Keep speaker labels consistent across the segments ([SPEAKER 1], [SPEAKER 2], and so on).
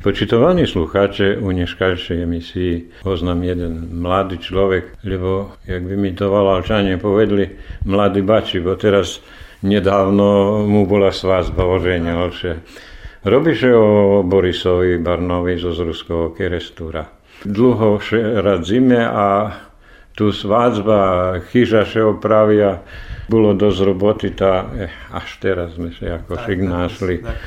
[SPEAKER 1] Počitovaní sluchače u dneškajšej emisii poznám jeden mladý človek, lebo, jak by mi to Valalčanie povedli, mladý bači, bo teraz nedávno mu bola svazba oženia, že robíše o Borisovi Barnovi zo Zruského kerestúra. Dlho radzime a tu svadzba, chyža še opravia, bolo dosť roboty, tá, eh, až teraz sme sa ako tak, našli. Tak,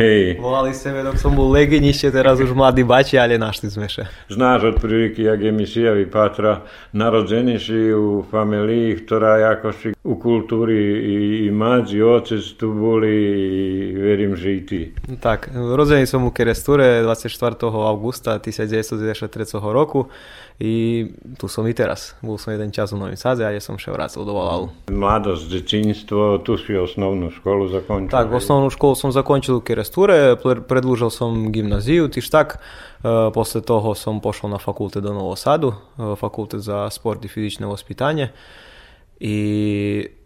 [SPEAKER 2] Hej. Volali ste dok som bol legenište, teraz už mladí bači, ale našli sme sa.
[SPEAKER 1] Znáš od príliky, jak je misia vypátra, narodzení si u familii, ktorá je ako šik u kultúry i, i mať, i otec tu boli, i verím, že i ty.
[SPEAKER 2] Tak, rodzený som u Keresture 24. augusta 1993 roku i tu som i teraz. Bol som jeden čas v Novým Sadze a ja som sa vrátil do Valalu.
[SPEAKER 1] Mladosť, detinstvo, tu si osnovnú školu zakončil?
[SPEAKER 2] Tak, osnovnú školu som zakončil u Keresture, predlúžil som gymnáziu, tiež tak. E, posle toho som pošol na fakultet do Novog Sadu, e, fakultet za sport i fizičné ospitanje i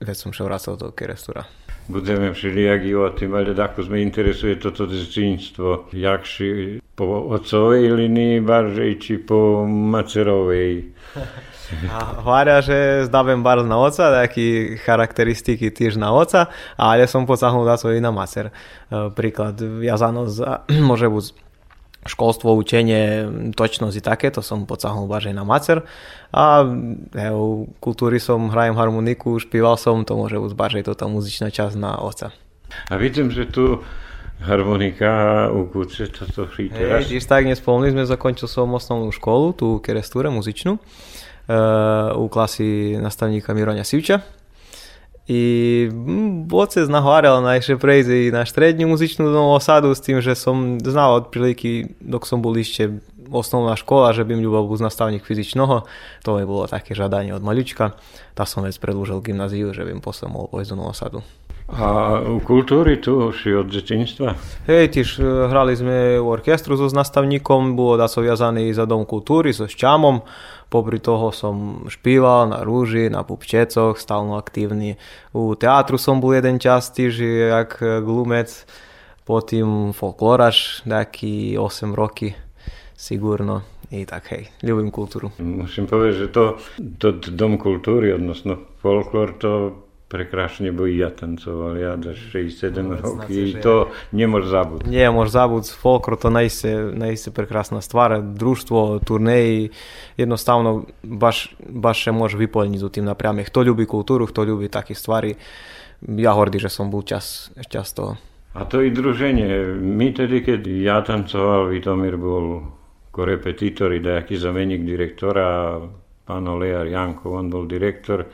[SPEAKER 2] već sam še vracal do Kerestura.
[SPEAKER 1] Budeme všelijaki o tým, ale ako sme interesuje toto dzecinstvo, jakši po otcovej linii bardziej, či po macerovej?
[SPEAKER 2] Hvária, že zdávem bar na oca, taký charakteristiky tiež na oca, ale som pocahnul za i na macer. E, príklad, viazano za, môže byť školstvo, učenie, točnosť i také, to som pocahnul bažej na macer. A u kultúry som, hrajem harmoniku, špíval som, to môže byť bažej toto muzičná časť na oca.
[SPEAKER 1] A vidím, že tu harmonika u kúce toto chýte.
[SPEAKER 2] Hej, tiež tak nespomnili sme, zakončil som osnovnú školu, tú kerestúre muzičnú, uh, u klasy nastavníka Miroňa Sivča i otec nahovarjal na ešte prejsť na strednú muzičnú osadu s tým, že som znal od priliky, dok som bol ešte osnovná škola, že by mi bol nastavník fyzičného. To mi bolo také žadanie od malička. Tak som vec predlúžil gymnáziu, že by posle mohol pojsť do osadu.
[SPEAKER 1] A u kultúry tu si od detinstva?
[SPEAKER 2] Hej, tiež e, hrali sme u orkestru so nastavníkom, bolo da som viazaný za Dom kultúry so Šťamom, popri toho som špíval na rúži, na pupčecoch, stále aktívny. U teatru som bol jeden čas tiež, jak glumec, potom folkloraš, taký 8 roky, sigurno. I tak hej, ľubím kultúru.
[SPEAKER 1] Musím povedať, že to, to Dom kultúry, odnosno folklor, to prekrasnje bo i ja tancoval, ja za 67 no, rok i to nie možeš zabud.
[SPEAKER 2] Nie možeš zabud, folklor to najse, najse prekrasna stvar, društvo, turneji, jednostavno baš, baš se može vyplniti u tim napravljama. Kto ljubi kulturu, kto ljubi takih stvari, ja hordi, že som bol čas, čas to.
[SPEAKER 1] A to i druženje, mi tedy, kad ja tancoval, Vitomir bol ko repetitor i dajaki zamenik direktora, pan Olejar Janko, on bol direktor,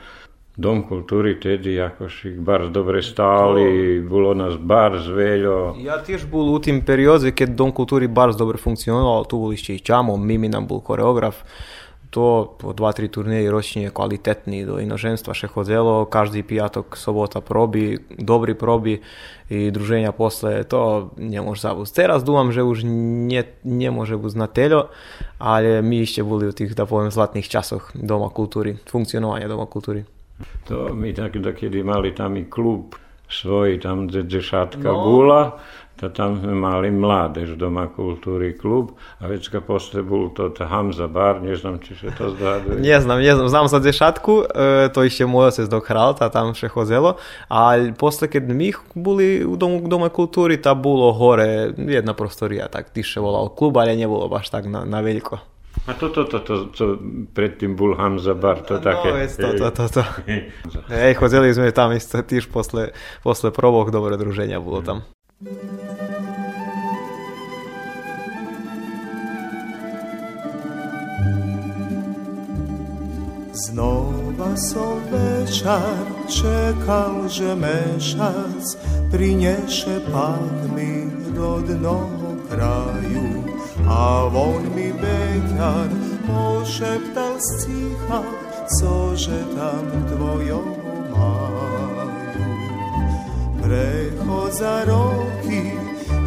[SPEAKER 1] Dom kulturi Tedi Jakošik, bar dobre stali, bilo nas bar zveljo.
[SPEAKER 2] Ja tiež bol u tim periodi kad Dom kulturi bar dobro funkcionoval, tu bol išće i Čamo, Mimi nam bol koreograf, to po dva, tri turneji ročnije kvalitetni do inoženstva še hodelo, každi pijatok sobota probi, dobri probi i druženja posle, to ne može zabuz. Teraz dumam, že už nje, nje može buz na teljo, ali mi išće boli u tih, da povem, zlatnih časoh doma kulturi, funkcionovanja doma kulturi.
[SPEAKER 1] To my tak dokedy mali tam i klub svoj, tam Dzešátka no. Gula, to tam sme mali mládež Doma kultúry klub a vecka posle bol to Hamza Bar, neznam, či sa to zdáduje.
[SPEAKER 2] Neznam, neznam, znam za Dzešátku, e, to ešte môj otec dohral, tá tam še chozelo, a posle, keď my boli u domu, Doma kultúry, tá bolo hore jedna prostoria, tak tiše volal klub, ale nebolo baš tak na, na veľko.
[SPEAKER 1] A toto, toto, to, to, predtým bol Hamza Bar, to no, také.
[SPEAKER 2] No, to, to, to. Hej, chodili sme tam isto tiež posle, posle provoch dobré druženia bolo tam. Znova som večer čekal, že mešac prineše pak mi do dno kraju a on mi beťar pošeptal cicha
[SPEAKER 3] cože tam tvojom majú. Prechod za roky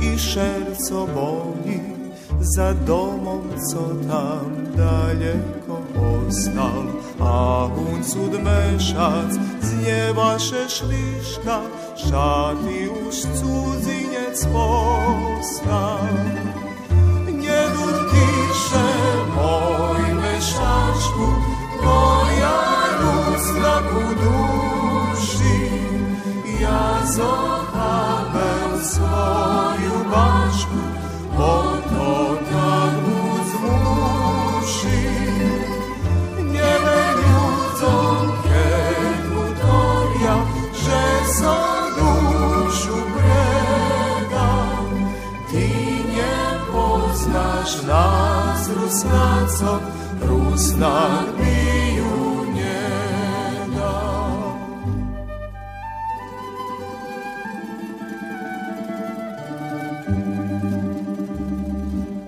[SPEAKER 3] i šerco boli za domom, co tam daleko ostal. A huncud mešac z nevaše šliška, šaty už cudzinec postal. Rusnak biju njega.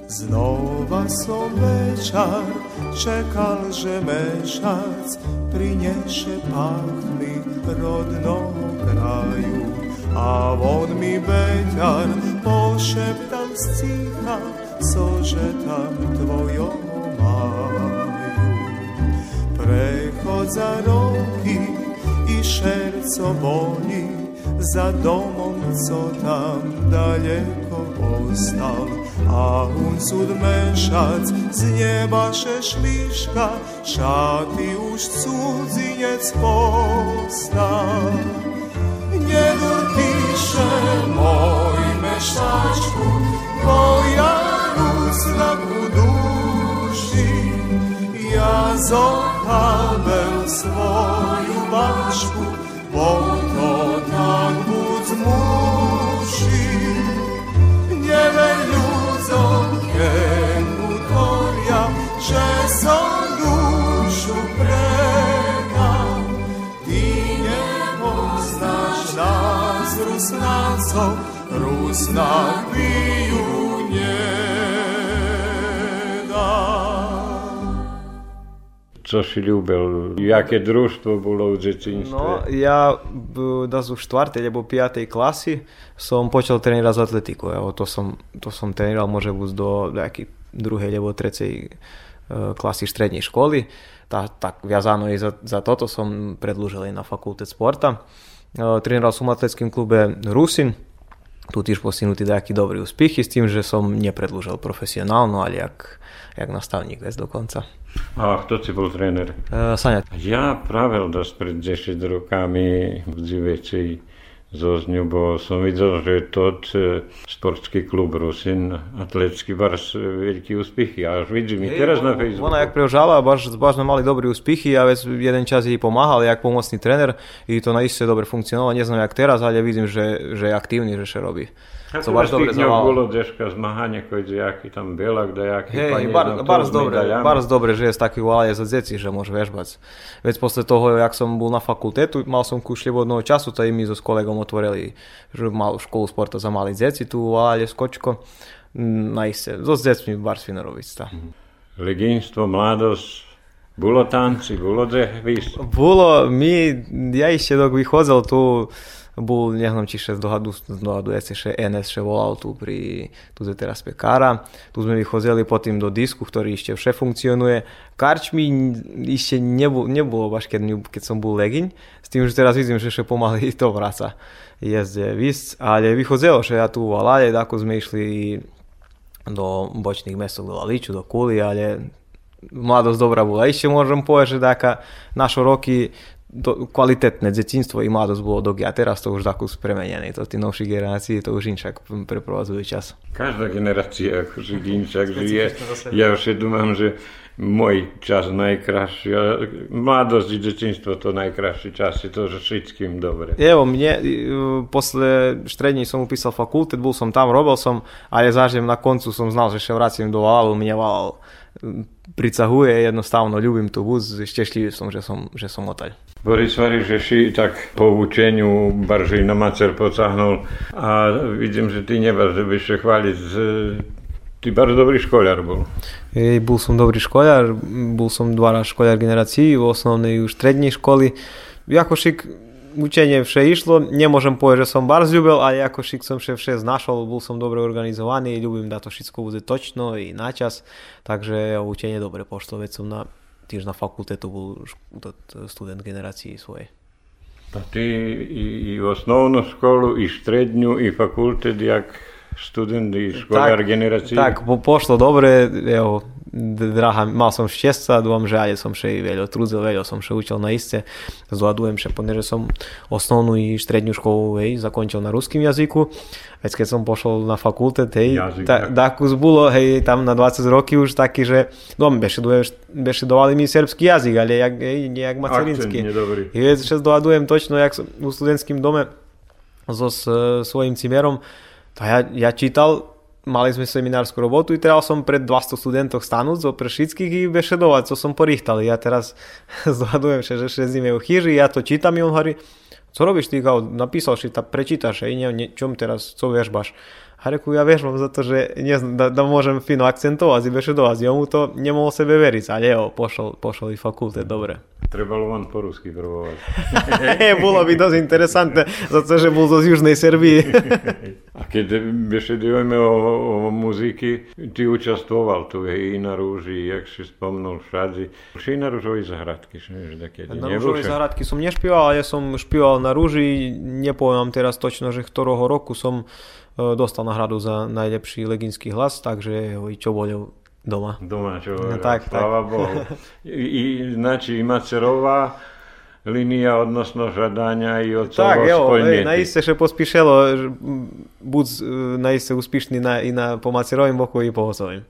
[SPEAKER 3] Znova som večar čekal, že mešac prinieše pachmy rodnom kraju. A on mi beťar pošeptal z cicha, cože tam tvojom za roki i šerco boli za domom co tam daleko ostal. A un cud mešac z njeba šešliška šati už cudzinjec postal. Njedur piše moj mešačku koja Rusna budu ja zohabel svoju bašku, bo to tak buď muši. Never ľudzom kedu toria, že som dušu predal. Ty nepoznáš nás, Rusnácov, Rusnák biju nedá.
[SPEAKER 1] Co si ľúbil? Jaké družstvo bolo v detinstve?
[SPEAKER 2] No, ja da u štvrtej alebo piatej klasi som počal trenirať z atletiku. Evo, to, som, to som treniral može buď do nejakej druhej alebo trecej e, klasy strednej školy. Tá, tak viazano i za, za toto som predlúžil i na fakultet sporta. E, Treniral som u atletskim klube Rusin. Tu tiež postignutý nejaký dobrý úspechy s tým, že som nepredlúžil profesionálno, ale jak, jak nastavník vec dokonca.
[SPEAKER 1] A kto si bol tréner?
[SPEAKER 2] E, Sanja,
[SPEAKER 1] Ja pravil dosť pred 10 rokami v Dzivecej Zozňu, bo som videl, že tot e, sportský klub Rusin, atletický bars, e, veľký úspechy. A až vidím i teraz na Facebooku.
[SPEAKER 2] Ona jak prežala, baš, baš sme mali dobrý úspechy, ja vec jeden čas jej pomáhal, jak pomocný trener i to naiste dobre funkcionovalo, neznam jak teraz, ale vidím, že, že je aktívny, že še robí. Tako
[SPEAKER 1] so
[SPEAKER 2] baš dobre
[SPEAKER 1] za
[SPEAKER 2] malo.
[SPEAKER 1] bilo deška zmahanje koji dejaki tam belak dejaki.
[SPEAKER 2] Hej, pa i bar, bar dobre, bar dobre že z takých uvalje za deci, že môže vežbať. Veď posle toho, jak som bol na fakultetu, mal som ku slobodného času, tady my so s kolegom otvorili že malú školu sporta za malých deci, tu uvalje skočko. Na iste, so s decmi bar svinoroviť.
[SPEAKER 1] Mhm. Leginstvo, mladosť, Bolo tanci, bolo dehvis.
[SPEAKER 2] Bolo, mi, ja ešte dok vychádzal tu був, не знам, чи ще здогаду, здогадується, ще Енес ще волав tu pri, tu je teraz pekara. Tu sme vychozeli potom do disku, ktorý ešte vše funkcionuje. Karčmi ešte nebol, nebolo baš, keď, keď som bol legiň, s tým, že teraz vidím, že ešte pomaly to vraca jezde víc, ale vychozelo, že ja tu u Alade, ako sme išli do bočných mestok, do Laliču, do Kuli, ale mladosť dobrá bola. Ešte môžem povedať, že taká naše roky to kvalitetné detinstvo i mladosť bolo dok a teraz to už takú spremenené. To tí novší generácie to už inšak preprovazujú čas.
[SPEAKER 1] Každá generácia akože inšak žije. Ja už dúmam, že môj čas najkrajší, mladosť i detinstvo to najkrajší čas, je to, že všetkým dobre.
[SPEAKER 2] Evo, mne, e, posle štrední som upísal fakultet, bol som tam, robil som, ale zážem na koncu som znal, že še vracím do Valalu, mne Valal pricahuje, jednostavno ľubím tu vúz, šťastlivý som, že som, že som otaľ.
[SPEAKER 1] Boris Varí, že si tak po učeniu barži na macer pocahnul a vidím, že ty že by sa chváliť z Ty bardzo dobrý škoľar bol.
[SPEAKER 2] Ej, bol som dobrý škoľar, bol som dva raz škoľar generácií, v osnovnej už strednej školy. Jakošik učenie vše išlo, nemôžem povedať, že som bar zľúbil, ale jakošik som vše, vše znašol, bol som dobre organizovaný, ľubím da to všetko bude točno i na čas, takže učenie dobre pošlo, veď som na, Ti na fakultetu bol študent generaciji svoje.
[SPEAKER 1] Pa ti i, i osnovnu školu, i srednju, i fakultet, jak student, i školar
[SPEAKER 2] tak, po, pošlo dobre, evo, draha, mal som šťastia, dúfam, že aj som še veľa trudzil, veľa som še učil na iste. Zhľadujem še, že som osnovnú i strednú školu hej, zakončil na ruským jazyku. Veď keď som pošol na fakultet, hej, Jazyk, ta, takus bolo, hej, tam na 20 roky už taký, že no, bešedovali mi serbský jazyk, ale jak, hej, nejak macerinský. I še zhľadujem točno, jak som v studentským dome so s, svojím cimerom, to ja, ja čítal, mali sme seminárskú robotu i trebal som pred 200 studentov stanúť zo pršických i bešedovať, co som porichtal. Ja teraz zhľadujem, že, že šezíme u chyži, ja to čítam i on hovorí, co robíš ty, napísal si, ta prečítaš, i ne, čom teraz, co vežbaš. A reku, ja vežbam za to, že ne, da, da môžem fino akcentovať i bešedovať. Ja mu to nemohol sebe veriť, ale jo, pošol, pošol i fakultet, dobre.
[SPEAKER 1] Trebalo vám po rusky probovať.
[SPEAKER 2] Bolo by dosť interesantné, za to, že bol zo Južnej Serbii.
[SPEAKER 1] A keď bešedujeme o, o muziky, ty účastvoval tu i na rúži, jak si spomnul všade. Ši na rúžovej zahradky, že.
[SPEAKER 2] Na rúžovej zahradky som nešpieval, ja som špieval na rúži, nepoviem teraz točno, že ktorého roku som e, dostal nahradu za najlepší leginský hlas, takže čo bol doma.
[SPEAKER 1] Doma, čo no, tak, sláva tak. Bohu. I, znači Macerová linija odnosno žadanja i od
[SPEAKER 2] tak, toho evo, spojnjeti. naiste še pospišelo, bud naiste uspišni na, i na, po Macerovim boku i po Osovim.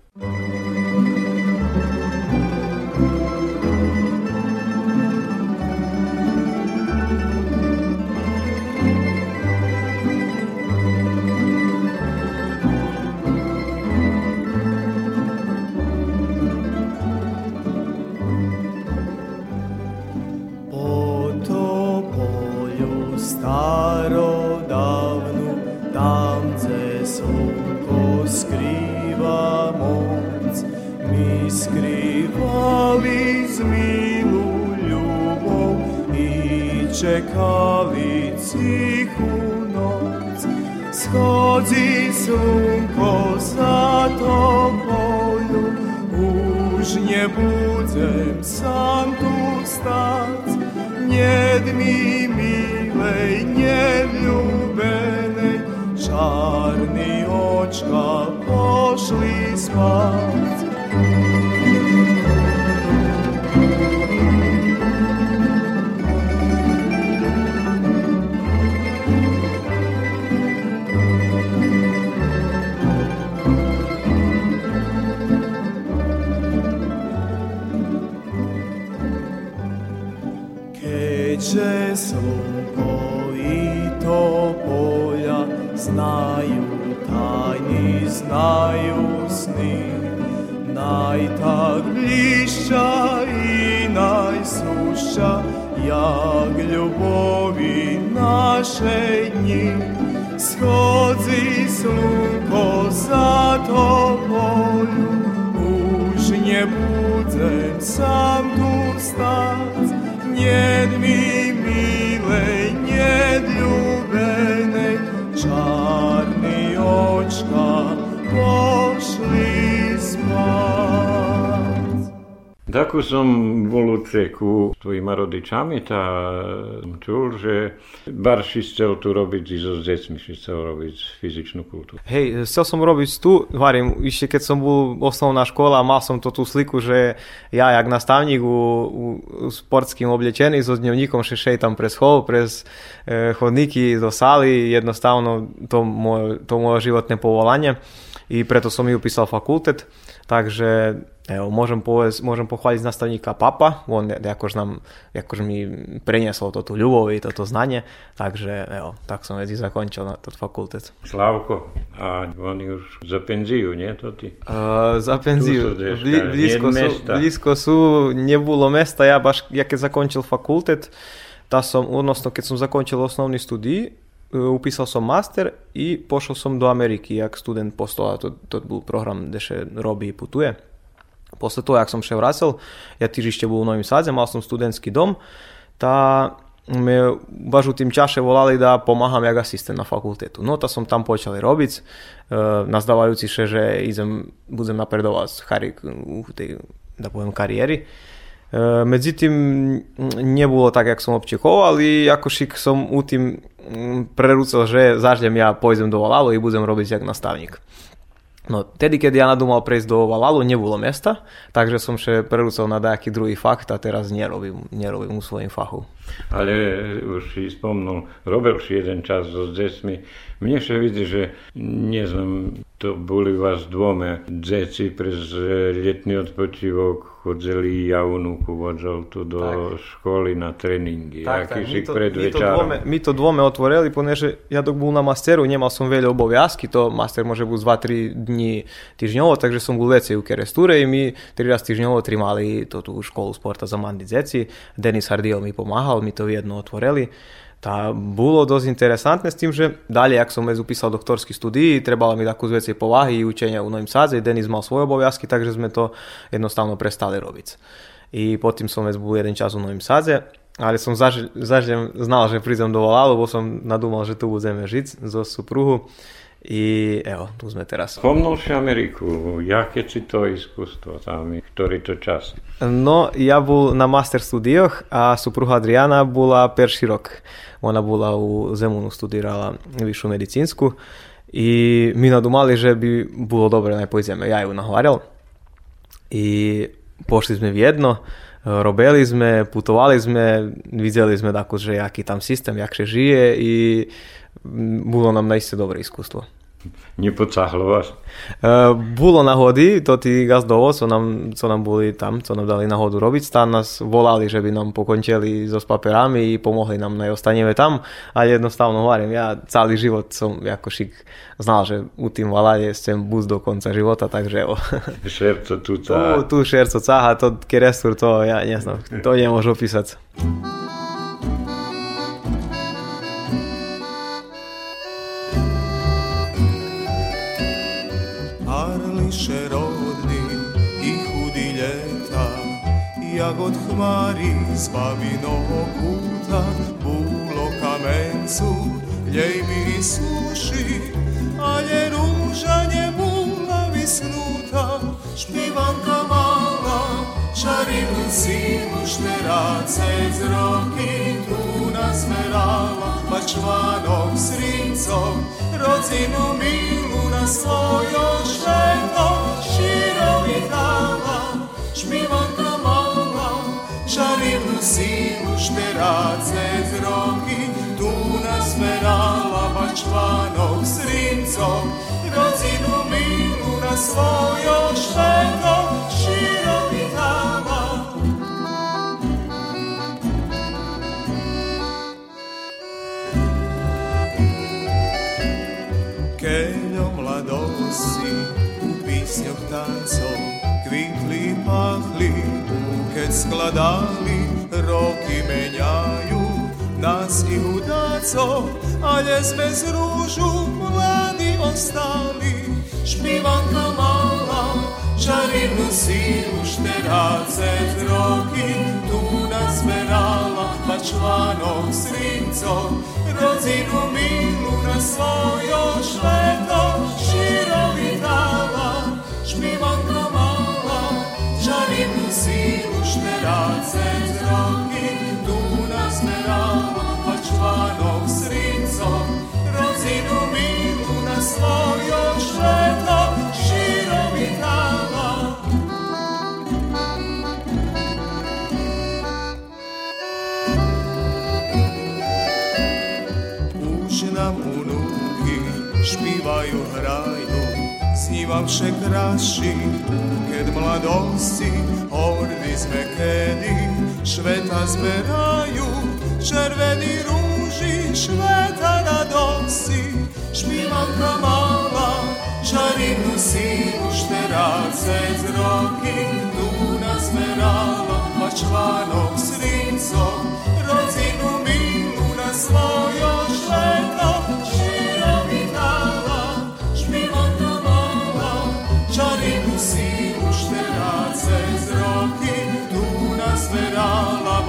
[SPEAKER 3] Čekali cichu noc. Schodzi slunko za tobою, už nie budem sam tu stać. Nie mi milej, niewlubenej, czarny oczka poszli spać.
[SPEAKER 1] Takú som bol u ceku s tvojimi rodičami, tá čul, že Barši chcel tu robiť so deťmi, že chcel robiť fyzičnú kultúru.
[SPEAKER 2] Hej, chcel som robiť tu, varím, ešte keď som bol osnovná škola, mal som to tú sliku, že ja jak nastavník u, u, u sportským oblečený so dňovníkom šešej tam pre schol, prez e, chodníky do sály, jednostavno to moje, to moje životné povolanie i preto som ju upísal fakultet, takže evo, môžem, povedz, môžem pochváliť nastavníka Papa, on akož, nám, akož mi preniesol to tú ľubov i toto znanie, takže evo, tak som veci zakončil na ten fakultet.
[SPEAKER 1] Slavko, a oni už za penziu, nie to ty?
[SPEAKER 2] Uh, za penziu, Bli, blízko, sú, blízko sú, nebolo mesta, ja, baš, ja keď zakončil fakultet, tá som, odnosno keď som zakončil osnovný studij, upisal som master i pošao sam do Ameriky, jak student postola, to, to bol program, kde še robí i putuje. Posle toho, jak som še vracel, ja tiež ešte bol v Novým Sadze, mal som studentský dom, tá me baš u tým čaše volali da pomáham jak asistent na fakultetu. No to som tam počali robiť, e, nazdávajúci še, že idem, budem napredovať u tej, da poviem, kariéry. E, medzi tým nebolo tak, jak som očakoval, ale ako šik som u tým prerúcel, že zaždem ja pôjdem do Valalu i budem robiť jak nastavník. No, tedy, keď ja nadúmal prejsť do Valalu, nebolo mesta, takže som še prerúcel na nejaký druhý fakt a teraz nerobím, nerobím u svojím fachu.
[SPEAKER 1] Ale už si spomnul, robil si jeden čas so decmi. Mne sa vidí, že nie znam, to boli vás dvome deci pre letný odpočívok chodzili ja unuku vodzol tu do tak. školy na tréningy. Tak, tak. My, to, pred my, to dvome,
[SPEAKER 2] my to dvome otvorili, ponieważ ja dok bol na masteru, nemal som veľa oboviazky, to master môže byť 2-3 dní týždňovo, takže som bol veci u Kerestúre i my 3 raz týždňovo trimali to tú školu sporta za mandi deci. Denis Hardio mi pomáhal, mi to jedno otvorili. Tá bolo dosť interesantné s tým, že dalej, ak som upísal doktorský studii, trebalo mi takú z veci povahy učenia u Novým Sádze, Denis mal svoje oboviazky, takže sme to jednostavno prestali robiť. I potom som bol jeden čas u Novým Sádze, ale som zaž, znal, že prídem do Valalu, lebo som nadúmal, že tu budeme žiť zo supruhu. I evo, tu sme teraz.
[SPEAKER 1] Spomnul si Ameriku, jaké si to iskustvo tam, ktorý to čas?
[SPEAKER 2] No, ja bol na master studioch a supruha Adriana bola perší rok. Ona bola u Zemunu, studirala višu medicínsku i mi nadumali, že by bolo dobre naj pôjdeme. Ja ju nahovarjal i pošli sme v jedno, robili sme, putovali sme, videli sme tako, že jaký tam systém, jak še žije i bolo nám naiste dobré iskustvo.
[SPEAKER 1] Nepocahlo vás?
[SPEAKER 2] Uh, bolo nahody, to tí gazdovo, co nám, co nám boli tam, co nám dali nahodu robiť, tam nás volali, že by nám pokončili so s paperami i pomohli nám, no ostaneme tam, ale jednostavno hovorím, ja celý život som ako šik znal, že u tým valade chcem buď do konca života, takže o.
[SPEAKER 1] Šerco tu cáha.
[SPEAKER 2] Tu, tu šerco cáha, to kerestur, to ja neznám, to nemôžu opísať.
[SPEAKER 3] jagod hmari s babinog kuta Bulo kamencu, ljej mi suši A je ruža nje bula visnuta Špivanka mala, čarivnu sinu šterace iz roki tu nasmerava Pa čvanog s rincom, rozinu milu na svojo šetom Širo dala, špivanka race z roki, tu nasmerala bač pánov s rincom, rodinu na svojom šveto i dáva. Keljo mladosi, u pisnjog tancov, kvitli pachli, buket skladali roki menjaju nas i mudaco, a ljez bez ružu mladi ostali. Špivanka mala, čarivnu silu šterace roki, tu nas merala, pa članom srincom, rozinu milu na svojo šleto, širo dala, špivanka mala, čarivnu silu šterace kraju hraju Snivavše kraši, ked mladosti Ordi zvekedi, šveta zberaju Červeni ruži, šveta radosti Špivanka mala, Čarinu sinu Šterace zroki roki, duna zmerala pa Mačvanom svincom, rozinu minu na svojo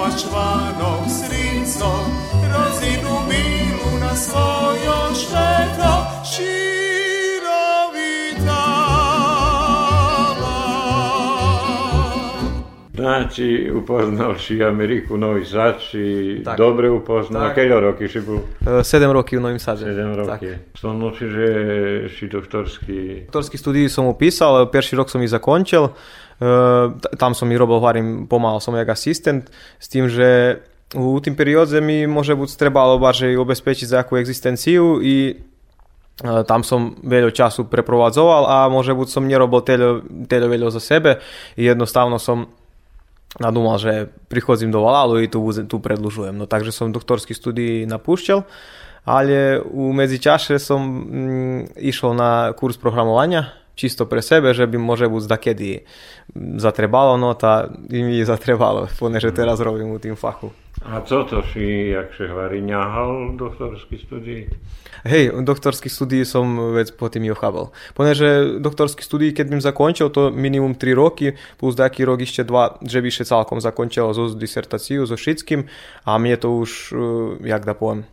[SPEAKER 3] bačvanog srinco, rozinu milu na svojo šteto.
[SPEAKER 1] Znači, upoznal si Ameriku, Novi Sad, si
[SPEAKER 2] Tak.
[SPEAKER 1] dobre upoznal.
[SPEAKER 2] Tak.
[SPEAKER 1] Keľo roky si bol?
[SPEAKER 2] E, 7 roky u Novim Sade.
[SPEAKER 1] 7 roky. Som noči, že si doktorský...
[SPEAKER 2] Doktorski studij som upisal, perši rok som i zakončil. E, tam som i robil, hovorím, pomáhal som jak asistent, s tým, že u tým periódze mi môže buď trebalo baže obezpečiť za akú existenciu i e, tam som veľa času preprovadzoval a môže buď som nerobil teľo, teľo veľa za sebe jednostavno som nadúmal, že prichodzím do Valalu i tu, tu predlužujem. No takže som doktorský studij napúšťal, ale u medzičaše som mm, išiel na kurz programovania, čisto pre sebe, že by môže buď dakedy zatrebalo, no tá i mi zatrebalo, poneže teraz robím u tým fachu.
[SPEAKER 1] A co to si, jak se hovorí, ňahal doktorský studij?
[SPEAKER 2] Hej, doktorský studij som vec po tým jochabal. Poneže doktorský studij, keď bym zakončil, to minimum 3 roky, plus taký rok ešte 2, že by še celkom zakončilo so disertáciu, so všetkým a mne to už, eh, jak da poviem,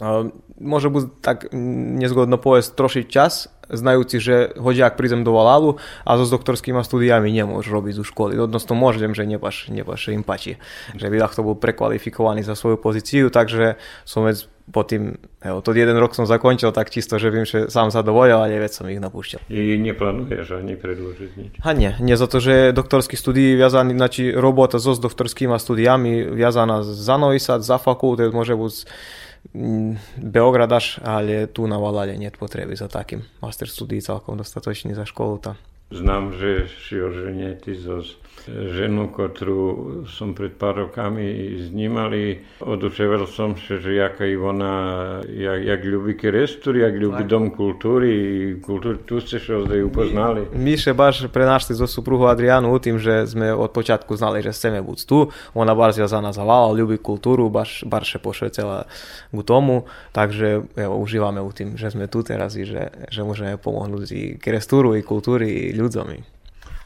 [SPEAKER 2] eh, môže byť tak mm, nezgodno povedať trošiť čas, znajúci, že hoďak prídem do Valalu a so s doktorskými studiami nemôžu robiť zo školy. Odnosno môžem, že nebaš, nebaš im páči. Že by to bol prekvalifikovaný za svoju pozíciu, takže som vec po tým, jo, to jeden rok som zakončil tak čisto, že viem, že sám sa dovolil, ale vec som ich napúšťal.
[SPEAKER 1] I neplánuješ ani predložiť nič.
[SPEAKER 2] A nie, nie za to, že doktorský studij viazaný, znači robota so s doktorskými studiami viazaná za Novi Sad, za fakultet, môže byť Beograd až, ale tu na Valade nie potreby za takým. Master studij celkom dostatočný za školu tam.
[SPEAKER 1] Znam, že si oženetý so ženu, ktorú som pred pár rokami snímali. Oduševil som sa, že jaká je ona, jak, jak ľubí kerestur, jak ľubí dom kultúry. Kultúry, tu ste sa ozaj upoznali.
[SPEAKER 2] My še baš prenašli zo supruhu Adrianu tým, že sme od počiatku znali, že chceme buď tu. Ona baš zviazaná za Vala, ľubí kultúru, baš, baš še pošvetila k tomu. Takže evo, užívame u tým, že sme tu teraz i že, že môžeme pomohnúť i kerestúru, i kultúry, i ľuďom.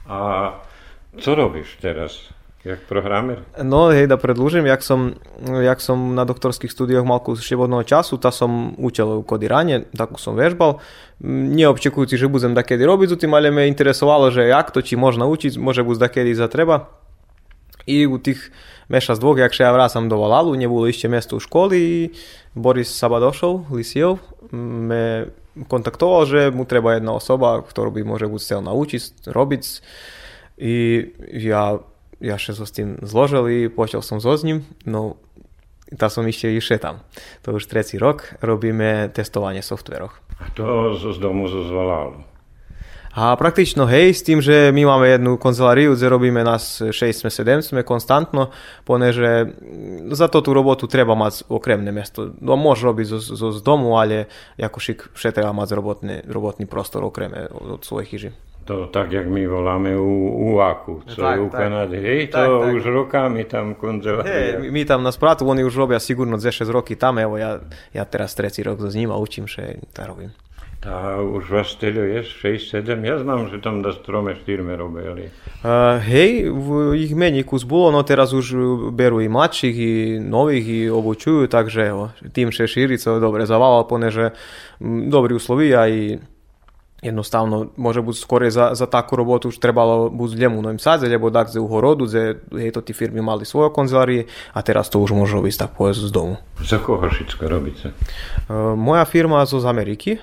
[SPEAKER 1] A co robíš teraz? Jak programer?
[SPEAKER 2] No hej, da predlúžim, jak som, jak som na doktorských studioch mal kus slobodného času, ta som učil kodiranie, takú som vežbal. Neobčekujúci, že budem takedy robiť s tým, ale me interesovalo, že jak to, či možno učiť, môže buď takedy za treba. I u tých meša z dvoch, jak ja vracam do Valalu, nebolo ešte miesto u školy i Boris Sabadošov, Lisiov, me kontaktoval, že mu treba jedna osoba, ktorú by môže buď chcel naučiť, robiť. Ja še so s tým zložil i počal som so s ním, no tá som ešte išiel tam. To už tretí rok robíme testovanie softveroch.
[SPEAKER 1] A to z, z domu zo zvalalu.
[SPEAKER 2] A praktično hej, s tým, že my máme jednu kanceláriu, kde robíme nás 6 sme 7 sme konstantno, poneže za to tú robotu treba mať okremné miesto. No môže robiť zo, zo, z domu, ale ako šik vše treba mať robotný, robotný prostor okreme od, svojich chyží.
[SPEAKER 1] To tak, jak my voláme u, u AKU, co
[SPEAKER 2] Tak,
[SPEAKER 1] je u. Kanady. Hej, to
[SPEAKER 2] Tak,
[SPEAKER 1] už rokami tam
[SPEAKER 2] Hej,
[SPEAKER 1] konzelária.
[SPEAKER 2] my, tam na spratu, oni už robia sigurno ze 6 roky tam, evo ja, ja teraz tretí rok s ním a učím, že to robím.
[SPEAKER 1] Tá už vás teľo je 6, 7, ja znam, že tam da s trome, štyrme robili.
[SPEAKER 2] Uh, hej, v ich menej kus bolo, no teraz už berú i mladších, i nových, i obučujú, takže evo, tým še šíri co dobre zavával, poneže dobrí usloví a i jednostavno môže byť skôr za, za takú robotu už trebalo buď ljemu u Novim Sadze, lebo tak ze u Horodu, ze hej to tí firmy mali svoje konzelárie a teraz to už môže robiť tak povedz z domu.
[SPEAKER 1] Za všetko robíte?
[SPEAKER 2] Uh, moja firma zo z Ameriky,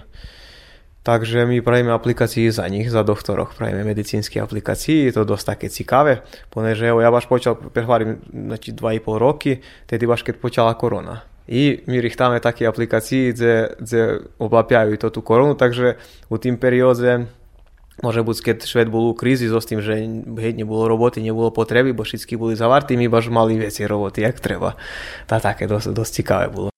[SPEAKER 2] takže my pravíme aplikácie za nich, za doktoroch, pravíme medicínske aplikácie, je to dosť také ciekavé, poneže evo, ja baš počal, prehvarím, znači 2,5 roky, tedy baš keď počala korona. I my richtáme také aplikácie, kde, kde oblapjajú to tú koronu, takže u tým periódze Môže byť, keď šved bol u krízy so s tým, že hej, nebolo roboty, nebolo potreby, bo všetky boli zavartí, my baš mali veci roboty, jak treba. Tá také dosť, dosť ciekavé bolo.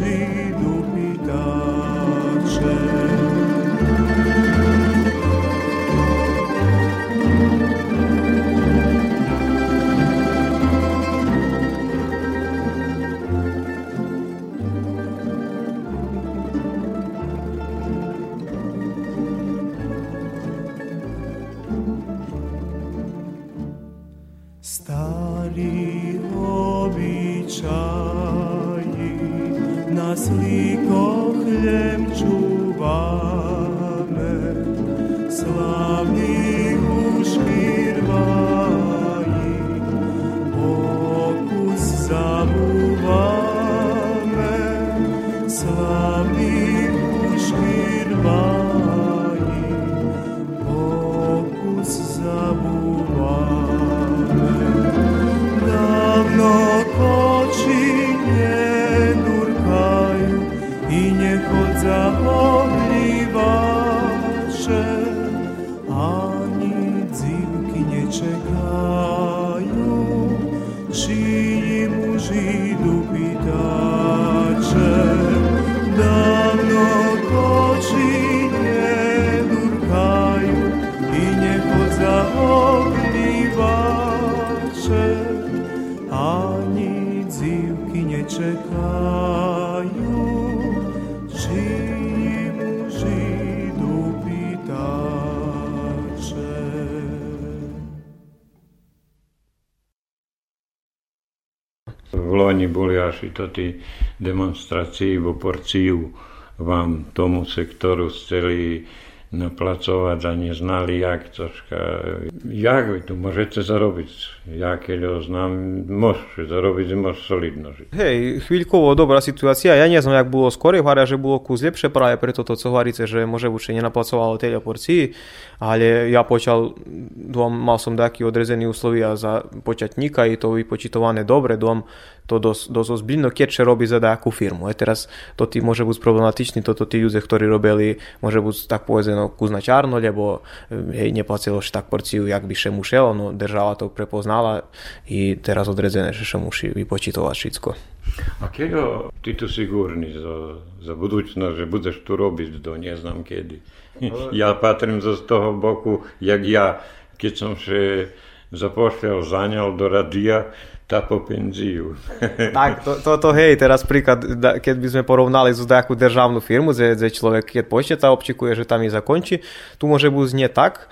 [SPEAKER 1] see. To tí demonstrácii vo porciu vám tomu sektoru chceli naplacovať a neznali jak troška. Jak vy tu môžete zarobiť? Ja keď ho znam, môžete zarobiť, môžete solidno žiť.
[SPEAKER 2] Hej, chvíľkovo dobrá situácia. Ja nie jak bolo skôr, hovoria, že bolo kus lepšie práve preto to, co hovoríte, že môže už nenaplacovalo tej porcii, ale ja počal, dom, mal som taký odrezený uslovia za počatníka i to vypočítované dobre, dom to dosť, dosť ozbiljno, keď robí za nejakú firmu. A teraz to ti môže byť problematičný, toto tí ľudia, ktorí robili, môže byť tak povedeno kus na čárno, lebo hej, neplacilo še tak porciu, jak by še mušelo, no država to prepoznala i teraz odredzené, že še muši vypočítovať všetko.
[SPEAKER 1] A keď ho ty tu sigurný za, za budúcnosť, že budeš tu robiť do neznám kedy? Ja patrím z toho boku, jak ja, keď som še zapošľal zaňal do radia, tá po penziu.
[SPEAKER 2] Tak, to, to, to hej, teraz príklad, da- keď by sme porovnali z nejakú državnú firmu, že, že človek, keď počíta, občikuje, že tam je zakončí, tu môže byť nie tak,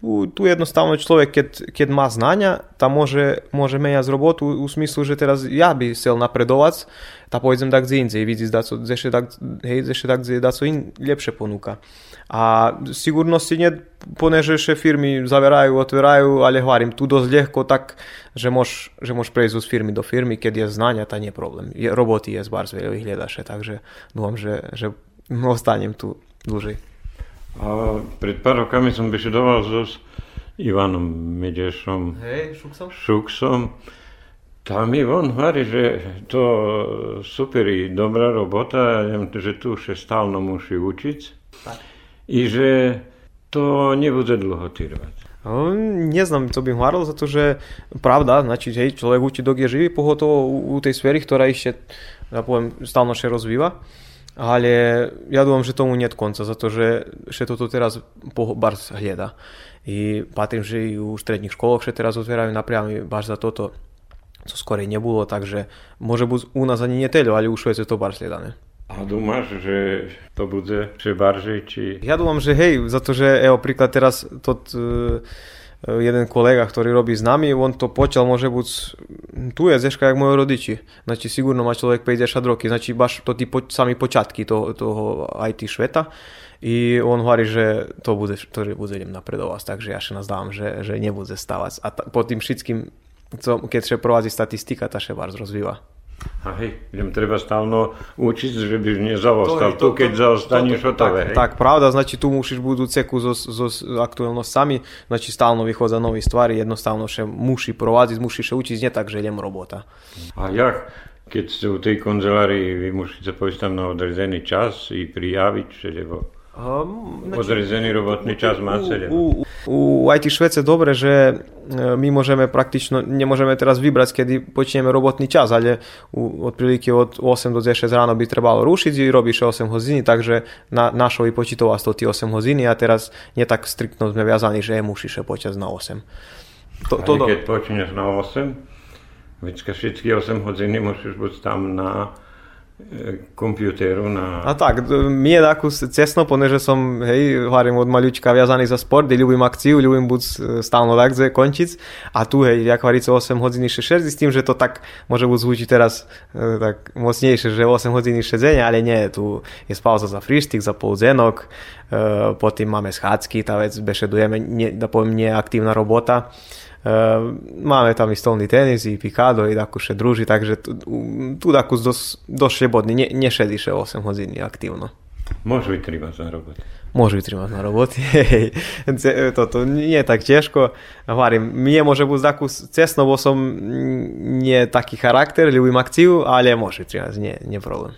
[SPEAKER 2] tu, tu jednostavno človek, keď, keď má znania, tam môže, môže meniať robotu u smyslu, že teraz ja by chcel napredovať, tá pôjdem tak z incej, vidí, da co, zeše tak, hej, zeše tak, da co in lepšie ponúka. A sigurnosti nie, poneže še firmy zaverajú, otvárajú, ale hovorím, tu dosť ľahko tak, že môž, že môž prejsť z firmy do firmy, keď je znania, to nie je problém. Je, roboty je zbar veľa vyhľadaše, takže dúfam, že, že ostanem tu dlhšie.
[SPEAKER 1] A pred pár rokami som bešedoval so s Ivanom Medešom
[SPEAKER 2] Hej, šuk som?
[SPEAKER 1] Šuksom. Tam mi on hovorí, že to super i dobrá robota, že tu še stalno musí učiť.
[SPEAKER 2] Tak.
[SPEAKER 1] I že to nebude dlho trvať.
[SPEAKER 2] No, nie znam, co bym hovoril, za to, že pravda, znači, hej, človek učí, dok je živý, pogotovo u, tej sferi, ktorá ešte, ja poviem, stalno rozvíva. Ale ja dúfam, že tomu nie konca, za to, že še toto teraz bars hľada. I patrím, že i u stredných školách še teraz otvárajú napriamy baš za toto, co skorej nebolo, takže môže byť u nás ani neteľo, ale u Švece to bar sledané.
[SPEAKER 1] A dúmaš, že to bude še barže, či...
[SPEAKER 2] Ja dúfam, že hej, za to, že evo príklad teraz tot, uh, jeden kolega, ktorý robí s nami, on to počal môže byť tu je zeška jak moji rodiči. Znači sigurno má človek 50 roky, znači baš to tí po, sami počatky toho, toho IT šveta. I on hovorí, že to bude, to že bude idem napredovať, takže ja še nazdávam, že, že nebude stávať. A ta, po tým všetkým, keď še provádzi statistika, ta še bar rozvíva.
[SPEAKER 1] A hej, idem treba stalno učiť, že by nezaostal. Tu, keď zaostaneš hotové,
[SPEAKER 2] tak, tak, pravda, znači tu musíš budú ceku so, so s aktuálnosťami, znači stalno vychádza nové stvari, jednostavno še muši provádziť, muši še učiť, nie tak, že idem robota.
[SPEAKER 1] A jak, keď ste u tej konzelárii, vy musíte pojsť tam na odrezený čas i prijaviť, že lebo
[SPEAKER 2] Um,
[SPEAKER 1] odrezený robotný čas máte, lebo...
[SPEAKER 2] U, u IT Švece dobre, že e, my môžeme praktično, nemôžeme teraz vybrať, kedy počneme robotný čas, ale u, otprilike od 8 do 10 ráno by trebalo rušiť i robíš 8 hodiny, takže na, našo vypočítova 108 hodiny a teraz nie tak striktno sme viazaní, že musíš počas na 8. To,
[SPEAKER 1] To, keď počneš na 8, vždycky všetky 8 hodiny musíš byť tam na kompjuteru na...
[SPEAKER 2] A tak, mi je takú cesno, že som, hej, hovorím od maľučka viazaný za sport, kde ľubím akciu, ľubím buď stálno takze končiť. A tu, hej, jak hovorí 8 hodín 6 s tým, že to tak môže buď zvučiť teraz e, tak mocnejšie, že 8 hodín šedzenia, ale nie, tu je pauza za frištik, za polzenok, e, potom máme schádzky, tá vec, bešedujeme, nie, da poviem, nie robota, máme tam i stolný tenis, i pikado, i takú še druži, takže tu, tu takú dosť, dosť šebodný, ne, nešediše 8 hodín aktívno.
[SPEAKER 1] Môžu vytrýmať na robote.
[SPEAKER 2] Môžu vytrýmať na robote. Toto nie je tak ťažko. Hovorím, mne môže byť takú cestno, bo som nie taký charakter, ľubím akciu, ale môže vytrýmať, nie, nie problém.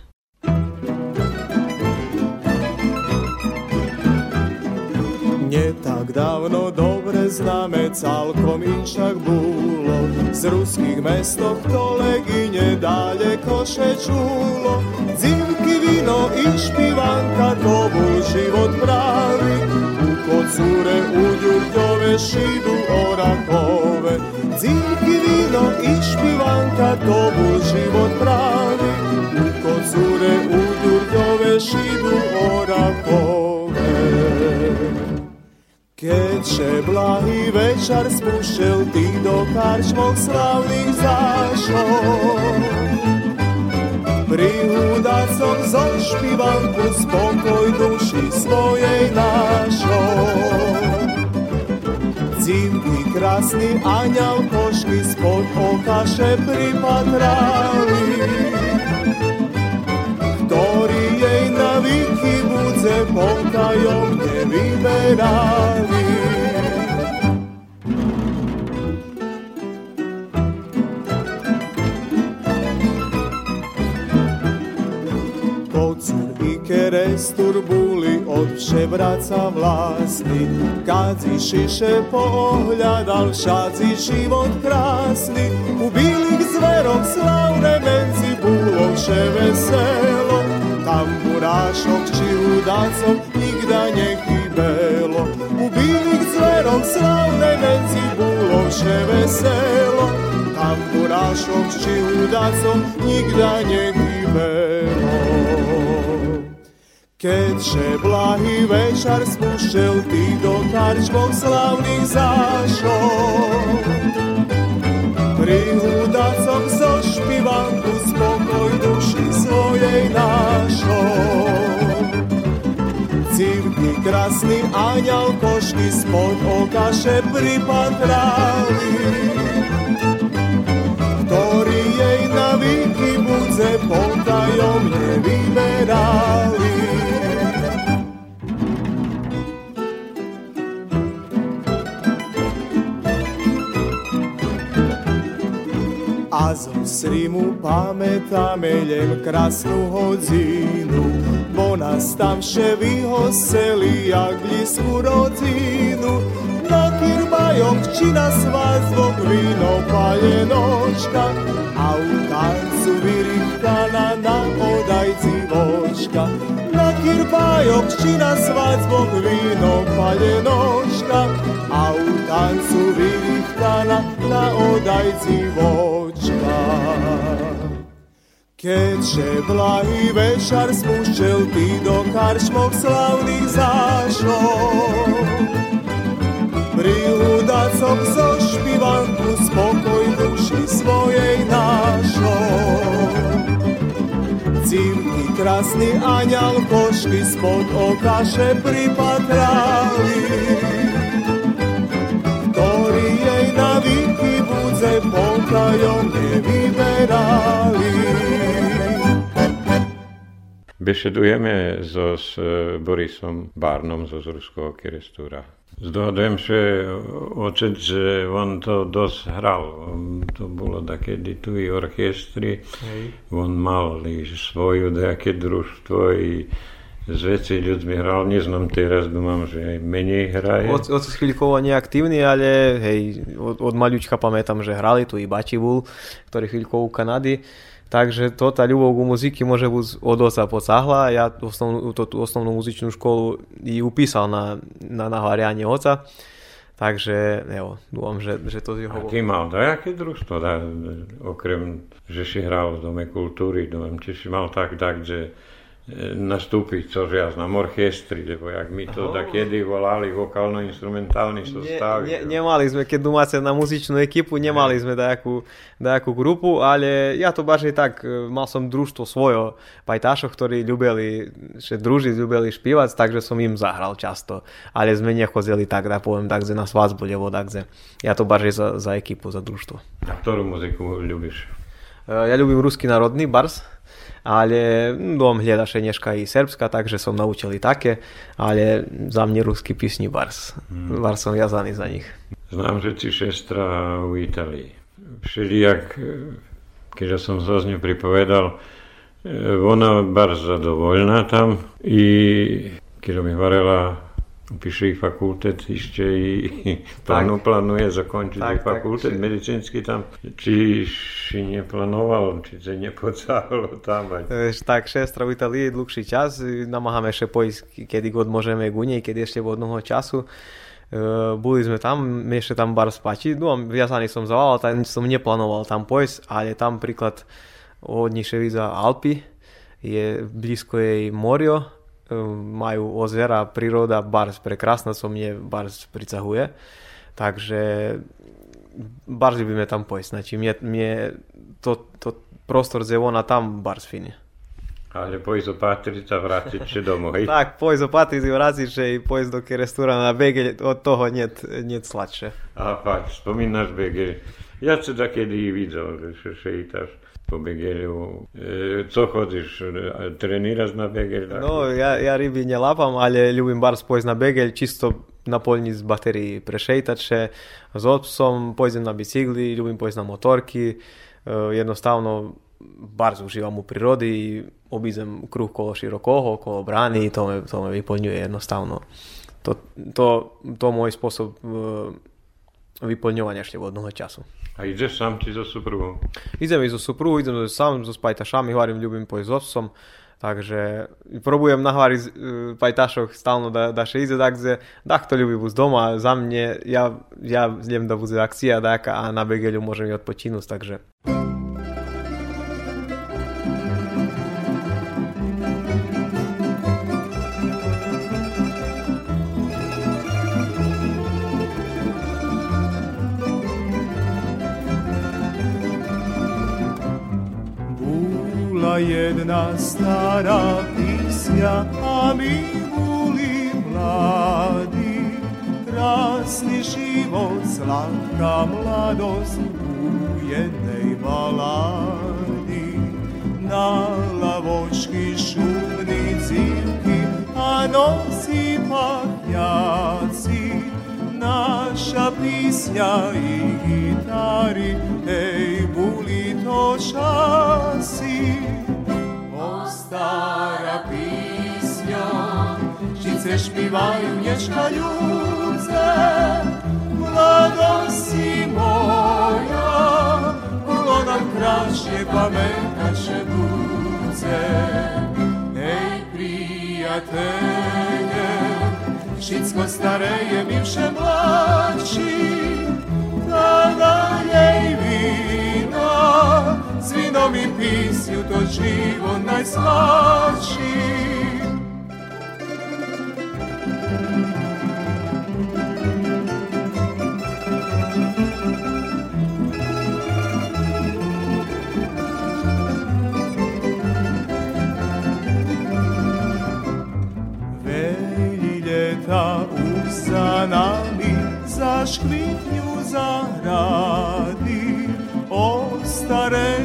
[SPEAKER 3] Nie tak dávno dobre znamec Alkominčak bulo. Z ruskih mestov to leginje daleko koše čulo. Dzivki vino i špivanka to život pravi. U cure u ljubljove šidu orakove Dzivki vino i špivanka to život pravi. Uko cure u ljubljove šidu orakove Keďže blahý večer spúšťal ty do karčmok slavných zášov. Prihúdať som zo špivanku spokoj duši svojej našou. Cívky krásny aňal košky spod okaše pripatrali, Viki buce potają ne liberali. Kocur i buli od šebraca vlasti kazi šiše pohlja, dal šaci život krasni, u bilih zverog slavne menci buloše veselo. Tamburášok či hudácov nikda nechybelo. U bílých zverok slavné menci bolo vše veselo, tamburášok či hudácov nikda nechybelo. Keďže blahý večer spúšťal ty do karčmok slavných zášov, pri hudácom zo špivanku spokoj duši svojej našou. Krásny aňal košky spod okaše pripatrali, ktorý jej na výky budze potajomne vyberali. A zo srimu pamätáme len krásnu hodinu, nastavše viho seli jagljsku rodinu, na kirmajovčina sva zbog vino palje noćka, a u tancu virihtana na odajci vočka. Na kirmajovčina sva zbog vino palje noćka, a u tancu virihtana na odajci vočka. Keďže blahý večer spúšťal ty do karčmok slavných zášov, pri hudácom zo špivanku spokoj duši svojej našou. Cívky krásny aňal košky spod okaše pripatrali, potajomne vyberali.
[SPEAKER 1] Bešedujeme so s e, Borisom Barnom zo Zruského kerestúra. Zdohadujem, že otec, že on to dosť hral. To bolo takedy tu i orchestri. Hej. On mal i svoju nejaké družstvo i s veci ľuďmi hral. Neznám teraz, dúmam, že aj menej hraje.
[SPEAKER 2] Od chvíľkovo neaktívny, ale hej, od, od maľučka pamätám, že hrali tu i Bačivul, ktorý chvíľkovo u Kanady. Takže to, tá ľubov ku muziky môže byť od oca pocahla. Ja osnovnú, to, tú osnovnú muzičnú školu i upísal na, na nahvárianie oca. Takže evo, dúfam, že, že to z jeho...
[SPEAKER 1] A ty mal dajaké družstvo, da, okrem, že si hral v Dome kultúry, dom, či si mal tak, tak, že nastúpiť co ja znam orchestri, lebo jak mi to tak kedy volali vokálno-instrumentálny sústav.
[SPEAKER 2] Ne, ne, nemali sme, keď domáce na muzičnú ekipu, nemali sme dajakú, dajakú grupu, ale ja to baš tak, e, mal som družstvo svojo pajtášov, ktorí ľubili že družiť, ľubili špívať, takže som im zahral často. Ale sme nechodili tak, da poviem, takže na svazbu, lebo takže ja to baš za, za ekipu, za družstvo.
[SPEAKER 1] A ktorú muziku ľubíš?
[SPEAKER 2] E, ja ľubím ruský národný bars, ale dom hľadaše Neška i Srbska, takže som naučil i také, ale za mne ruský písni bars. Hmm. Bars som jazaný za nich.
[SPEAKER 1] Znám, že si šestra u Italii. Všelijak, keďže som sa z ňu pripovedal, ona bar zadovoľná tam i keď mi varela Píše fakultet ešte i plánu, plánuje zakončiť tak, fakultet tak, medicínsky tam. Či si neplánoval, či sa nepocálo tam?
[SPEAKER 2] Tak, šestra v Italii dlhší čas. Namáhame ešte pojsť, kedy god môžeme k nej, kedy ešte jednoho času. Uh, boli sme tam, ešte tam bar spati. No, viazaný som zaval, tak som neplánoval tam pojsť, ale tam príklad hodnejšie víza Alpy, je blízko jej morio, majú ozera, príroda, bars prekrásna, co mne bars pricahuje. Takže bardziej by tam pojsť. Znači, mne, mne to, to prostor zevona tam bars fini.
[SPEAKER 1] Ale pojď zopatriť a vrátiť sa domov.
[SPEAKER 2] tak, pojď zopatriť a vrátiť sa i pojď do restorana na Begel, od toho net, net sladšie.
[SPEAKER 1] A fakt, spomínaš Begel. Ja sa takedy videl, že sa po Begerjevu. E, co hodiš, treniraš na Begelj? Dakle?
[SPEAKER 2] No, ja, ja ribi nje lapam, ali ljubim bar spojz na Begelj, čisto na poljni s bateriji prešejtat še opsom, pojzem na bicikli, ljubim pojz na motorki, e, jednostavno bardzo uživam u prirodi i obizem kruh kolo Širokoho, kolo Brani i to me, to me jednostavno. To, to, to moj sposob e, vyplňovania ešte vodného času.
[SPEAKER 1] A ideš sám ti so suprugom?
[SPEAKER 2] Idem so suprugom, idem sám so spajtašami, hovorím, ľubím pojsť s otcom. Takže probujem nahváriť uh, pajtašoch stalno da, da še ide, takže da kto ľubí bus doma, za mne, ja, ja idem da bude akcia daka a na Begelju môžem i odpočinúť, takže...
[SPEAKER 3] jedna stara pisja, a mi boli mladi. Krasni život, slatka mladost u jednej baladi. Na lavočki šumni civki, a nosi pahnjaci. Naša pisnja i gitari, ej, buli to časi stara pismja, žice špivaju nješka ljuce, mlada si moja, plodam krašje pametaše duce. Ej, prijatelje, šitsko stareje, bivše mlači, tada jej vina, Svinom i pisju to živo najslači. Za nami za zaradi, o stare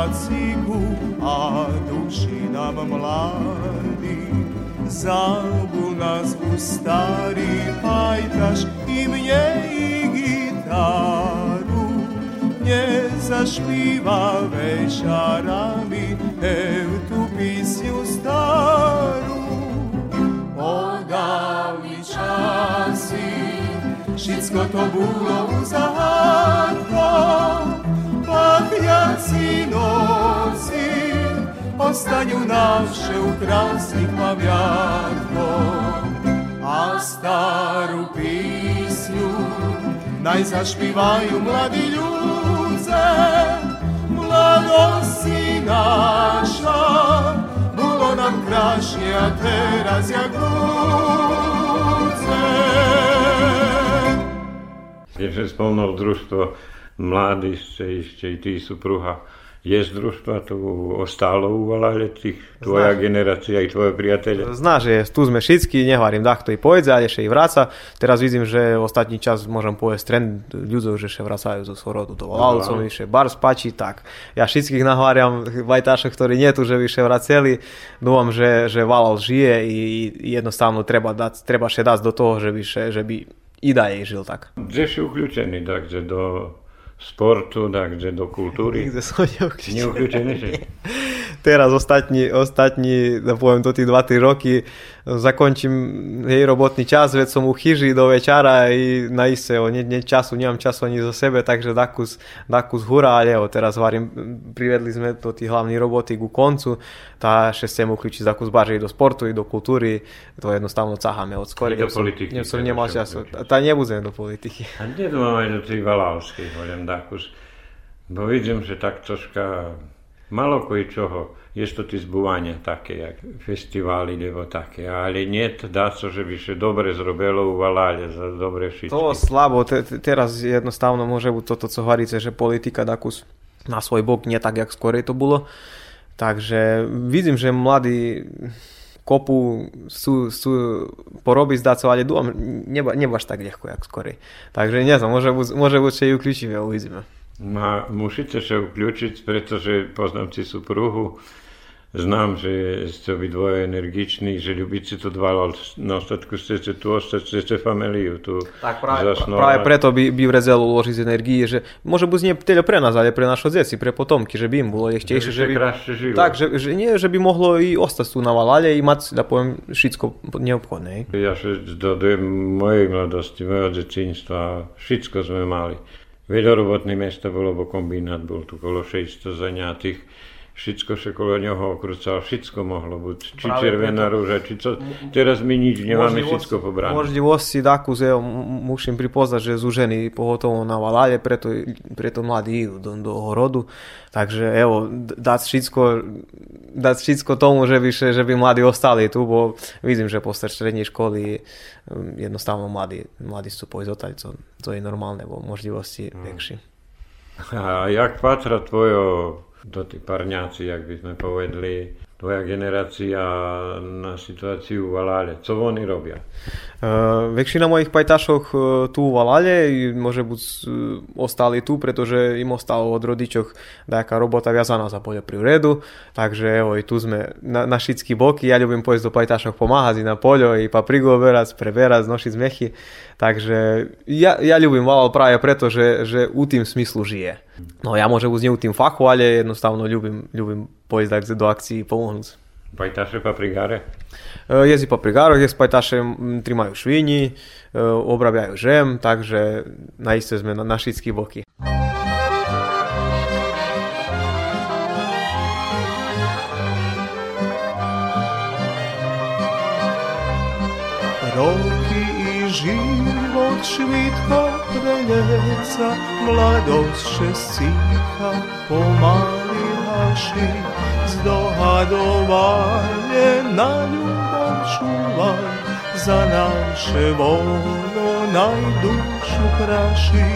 [SPEAKER 3] kacigu, a duši nam mladi. Zabu nas u stari pajtaš i mje i gitaru. Nje zašpiva večarami, ev tu pisju staru. Odavni časi, šitsko to bilo u jaci noci Ostanju naše u krasnih pamjatkom A staru pisnju najzašpivaju mladi ljuze Mladosti naša Bulo nam krašnje, a teraz
[SPEAKER 1] jakuce Pierwsze wspomnął mladých, ešte i tí supruha, je z družstva tu ostalo u Valaletých, tvoja
[SPEAKER 2] Znáš.
[SPEAKER 1] generácia i tvoje priateľe?
[SPEAKER 2] Zná, že tu sme všetci, nehovorím, dach to i pojde, ale ešte i vráca. Teraz vidím, že ostatní čas môžem povedať trend ľudí, že še vracajú zo svorodu do Valalcov,
[SPEAKER 1] áno.
[SPEAKER 2] vyše bar spačí, tak. Ja všetkých nahváriam vajtášov, ktorí nie tu, že vyše vraceli. Dúfam, že, že Valal žije i, jednostavno treba, dať, treba še dať do toho, že by, še, že by i dalej žil tak.
[SPEAKER 1] Kde si uključeni, takže do sportu, takže do kultúry?
[SPEAKER 2] Nikde som neuključen.
[SPEAKER 1] Neuključeni si?
[SPEAKER 2] teraz ostatní, ostatní, da poviem to tí 2-3 roky, zakončím jej robotný čas, veď som u chyži do večera i na iste, o, nie času, nemám času ani za sebe, takže dakus, dakus hura, ale evo, teraz varím, privedli sme to tí hlavní roboty ku koncu, tá še chcem uključiť dakus i do sportu i do kultúry, to jednostavno cahame od skore.
[SPEAKER 1] I do politiky
[SPEAKER 2] som
[SPEAKER 1] teda
[SPEAKER 2] nemal času, tá nebudem do politiky.
[SPEAKER 1] A kde to máme do tých Valavských, hovorím, dakus? Bo vidím, že tak troška malo čoho, je to tí zbúvania také, jak festivály, nebo také, ale nie dá so, že by še dobre zrobilo u Valale za dobre všetky.
[SPEAKER 2] To slabo, te, te, teraz jednostavno môže byť toto, co hovoríte, že politika dakus na svoj bok nie tak, jak skorej to bolo. Takže vidím, že mladí kopu sú, sú sa, ale dúfam, neba, nebaš tak ľahko, jak skorej. Takže nie znam, môže byť, že ju kľúčivé, uvidíme.
[SPEAKER 1] Ma, musíte sa uključiť, pretože poznám si supruhu, znam, že ste obidvoje energiční, že ľubíte to dva, ale na ostatku chcete tu ostať, chcete familiu tu
[SPEAKER 2] Tak práve,
[SPEAKER 1] zasnovať.
[SPEAKER 2] práve preto by, by vrezelo uložiť energii, že môže byť nie teda pre nás, ale pre naše deti, pre potomky, že by im bolo echtejšie,
[SPEAKER 1] Že by žilo.
[SPEAKER 2] Tak, že, že nie, že by mohlo i ostať tu na Valale i mať, da poviem, všetko neobchodné.
[SPEAKER 1] Ja še dodujem mojej mladosti, mojho detinstva, všetko sme mali. Veľorobotné mesto bolo, bo kombinát bol tu kolo 600 zaňatých. Všetko sa kolo neho okrúcalo, všetko mohlo byť. Či
[SPEAKER 2] Práve
[SPEAKER 1] červená
[SPEAKER 2] preto-
[SPEAKER 1] rúža, či co. Teraz my nič nemáme, všetko pobrané.
[SPEAKER 2] Moždivosti takú, že musím pripoznať, že zúžení pohotovo na Valale, preto, preto mladí idú do, do horodu. Takže evo, dať všetko, dať všetko tomu, že by, že, by mladí ostali tu, bo vidím, že po strednej školy um, jednostavno mladí, mladí sú pojsť odtať, to, to je normálne, bo moždivosti
[SPEAKER 1] Mm.
[SPEAKER 2] väčšie.
[SPEAKER 1] A jak patra tvojo, do tí parňáci, jak by sme povedali, tvoja generácia na situáciu v Valále? Co oni robia?
[SPEAKER 2] Uh, väčšina mojich pajtašok uh, tu v Valale i môže buď uh, ostali tu, pretože im ostalo od rodičoch nejaká robota viazaná za poľoprivredu, takže evo, tu sme na, na všetky boky, ja ľubím pojsť do pajtašok pomáhať na poľo, i paprigu oberať, preberať, znosiť zmechy, takže ja, ja ľubím Valal práve preto, že, že u tým smyslu žije. No ja môžem byť nie u tým fachu, ale jednostavno ľubím, ľubím pojsť tak do akcií pomôcť.
[SPEAKER 1] Pajtaše paprigáre?
[SPEAKER 2] E, Jezdi po prigároch, je spajtaše trimajú švini, e, obrabiajú žem, takže naiste sme na, na všetky boky.
[SPEAKER 3] Roky i život švitko preljeca, mladost še stiha pomali haši, zdohadovanje na ljubom čuvaj, za naše volo najdušu kraši,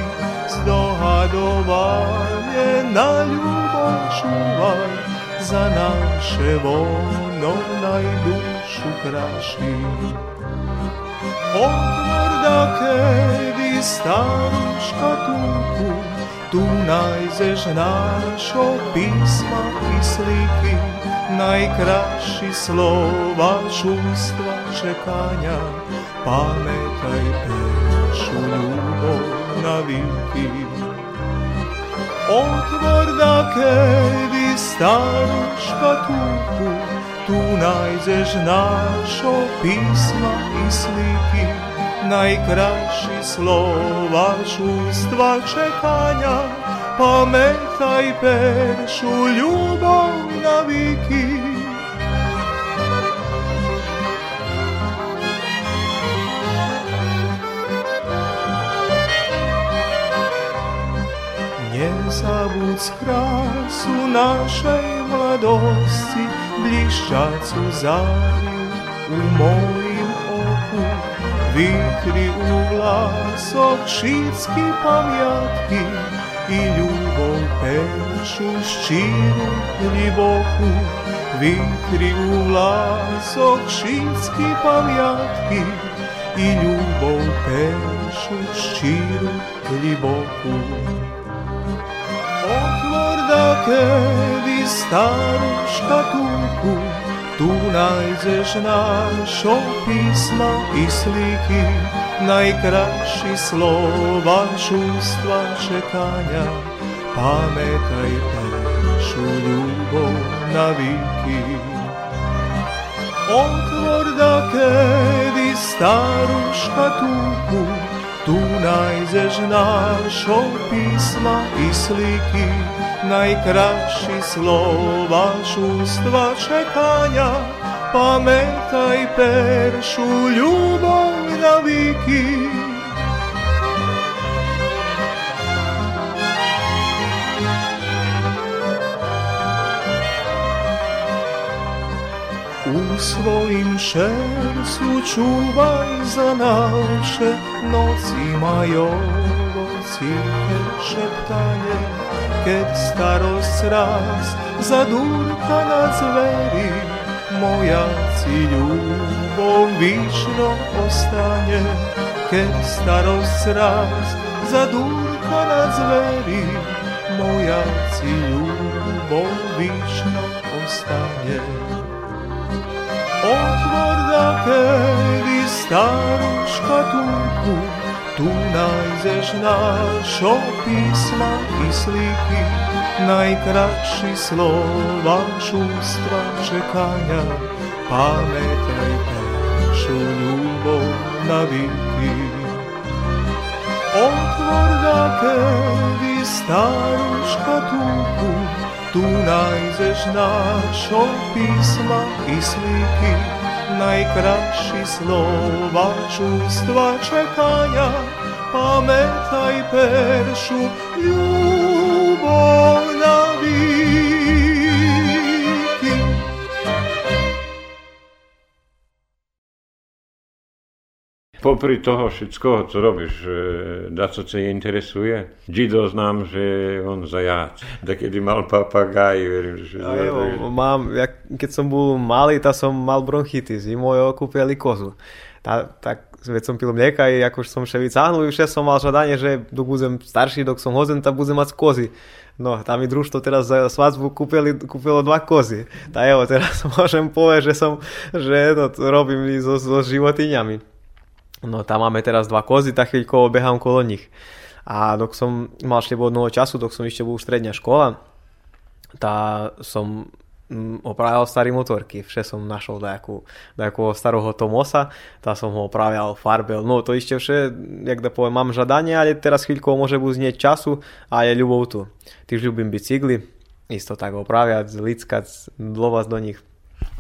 [SPEAKER 3] zdohadovanje na ljubom čuvaj, za naše vono najdušu kraši. Otvor da kedi staru škatulku, tu najzeš našo pisma i sliki, najkraši slova čustva čekanja, pametaj pešu ljubov na viki. Otvor da kedi staru škatulku, tu najdeš našo pisma i sliki, najkrajši slova čustva čekanja, pametaj peršu ljubav na viki. Не забудь красу нашей mladosti Blišćat suzari u mojem oku Vitri u vlas šitski pamjatki I ljubov pešu ščiru ljiboku Vitri u vlas šitski pamjatki I ljubov pešu ščiru ljiboku Dlakavi staruška tuku, tu najdeš našo pisma i sliki, najkraši slova čustva čekanja, pametaj i pašu ljubov na viki. Otvor da kedi staru tuku, tu najdeš našo pisma i sliki, najkraši slova šustva čekanja, pameta i peršu ljubav naviki. U svojim šercu čuvaj za naše nocima i ovo cihe šeptanje keď starost raz zadurka na zveri, moja ci ľubov výšno ostane, keď starost raz zadurka na zveri, moja ci ľubov výšno ostane. Otvor da kedy starú škatulku, Tu najzeš našo pisma i sliki, najkraši slova čustva čekanja, pametaj pešu ljubov na viki. Otvor da tebi staruška tuku, tu najzeš našo pisma i sliki, najkraši slova čustva čekanja, pametaj i peršu ljubovna.
[SPEAKER 1] Popri toho všetkoho, co robíš, e, da co se interesuje? Gido znam, že on zajac. Da kedy mal papagaj, verím, že...
[SPEAKER 2] A jo, mám, ja, keď som bol malý, tak som mal bronchitis i moje kúpili kozu. Tá, tak veď som pil mlieka i ako som še vycáhnul, už ja som mal žadanie, že dok budem starší, dok som hozen, tak budem mať kozy. No, tam mi družstvo teraz za svadbu kúpili, kúpilo dva kozy. Tak evo, teraz môžem povedať, že som, že no, to robím so, so životyňami. No tam máme teraz dva kozy, tak chvíľko behám kolo nich. A dok som mal ešte vodného času, dok som ešte bol stredňa škola, tá som mm, opravil staré motorky. Vše som našol nejakú, nejakú starého Tomosa, tá som ho opravil, farbil. No to ešte vše, jak da poviem, mám žadanie, ale teraz chvíľko môže buď znieť času a je ľubou tu. Tiež ľubím bicykly, isto tak opraviať, lickať, dlovať do nich.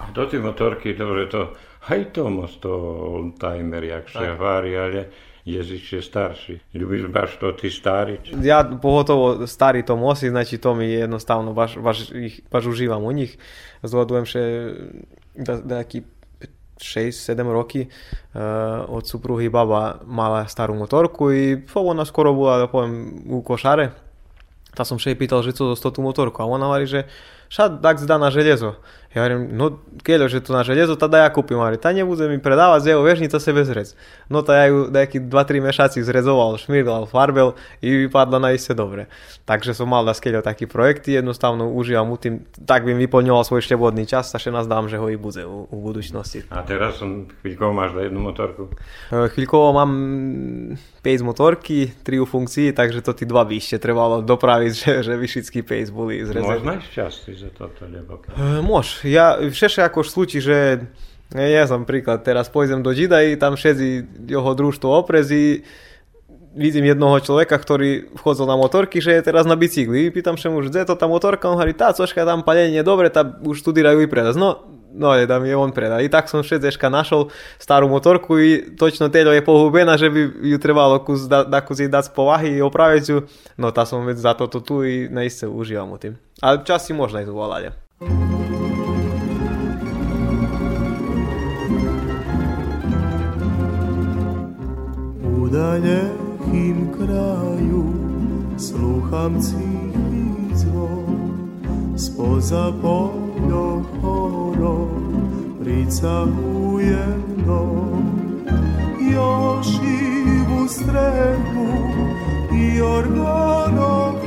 [SPEAKER 1] A do tie motorky, dobre, to aj Tomos, to oldtimer, jak sa vári, ale jezdíš je starší. Ľubíš baš to ty starý? Či...
[SPEAKER 2] Ja pohotovo starý Tomosy, znači to mi jednostavno baš, baš, ich, baš uživam u njih. Zvodujem še da, nejaký 6-7 roky uh, od supruhy baba mala starú motorku i ona skoro bola, da poviem, u košare. Ta som še jej pýtal, že co zo tú motorku a ona hovorí, že šad tak zdá na železo. Ja hovorím, no keďo, že to na železo, tá ja kúpim. Hovorí, tá nebude mi predávať jeho vežnica sebe zrec. No tá ja ju nejaký 2-3 mešaci zrezoval, šmirdal, farbel i vypadla na iste dobre. Takže som mal na skeľo taký projekty, jednostavno užívam mu tým, tak bym vyplňoval svoj štebodný čas, a še nazdám, že ho i bude u, u budúcnosti.
[SPEAKER 1] A teraz som chvíľkovo máš na jednu motorku?
[SPEAKER 2] Chvíľkovo mám 5 motorky, 3 u funkcii, takže to tí dva by ešte trebalo dopraviť, že, že vyšický pace boli zrezené.
[SPEAKER 1] Možno čas za toto, lebo...
[SPEAKER 2] Môž, ja všetko ako slučí, že ja som príklad, teraz pôjdem do Žida i tam všetci jeho družstvo oprezí, vidím jednoho človeka, ktorý vchodzil na motorky, že je teraz na bicykli. Pýtam sa mu, že to tá motorka, on hovorí, tá cožka tam palenie, dobre, tá už studírajú i predaz. No, no je, da mi je on preda. I tak som šedzeška našol starú motorku i točno teľo je pohubená, že by ju trebalo kus, da, da kus dať z povahy i opraviť ju. No tá som vec za toto tu i naiste užívam u tým. Ale čas si možno aj zvolať.
[SPEAKER 3] U dalekým kraju slúcham cíchý spoza polio choro pricahuje mnou. Još i u strehu i organov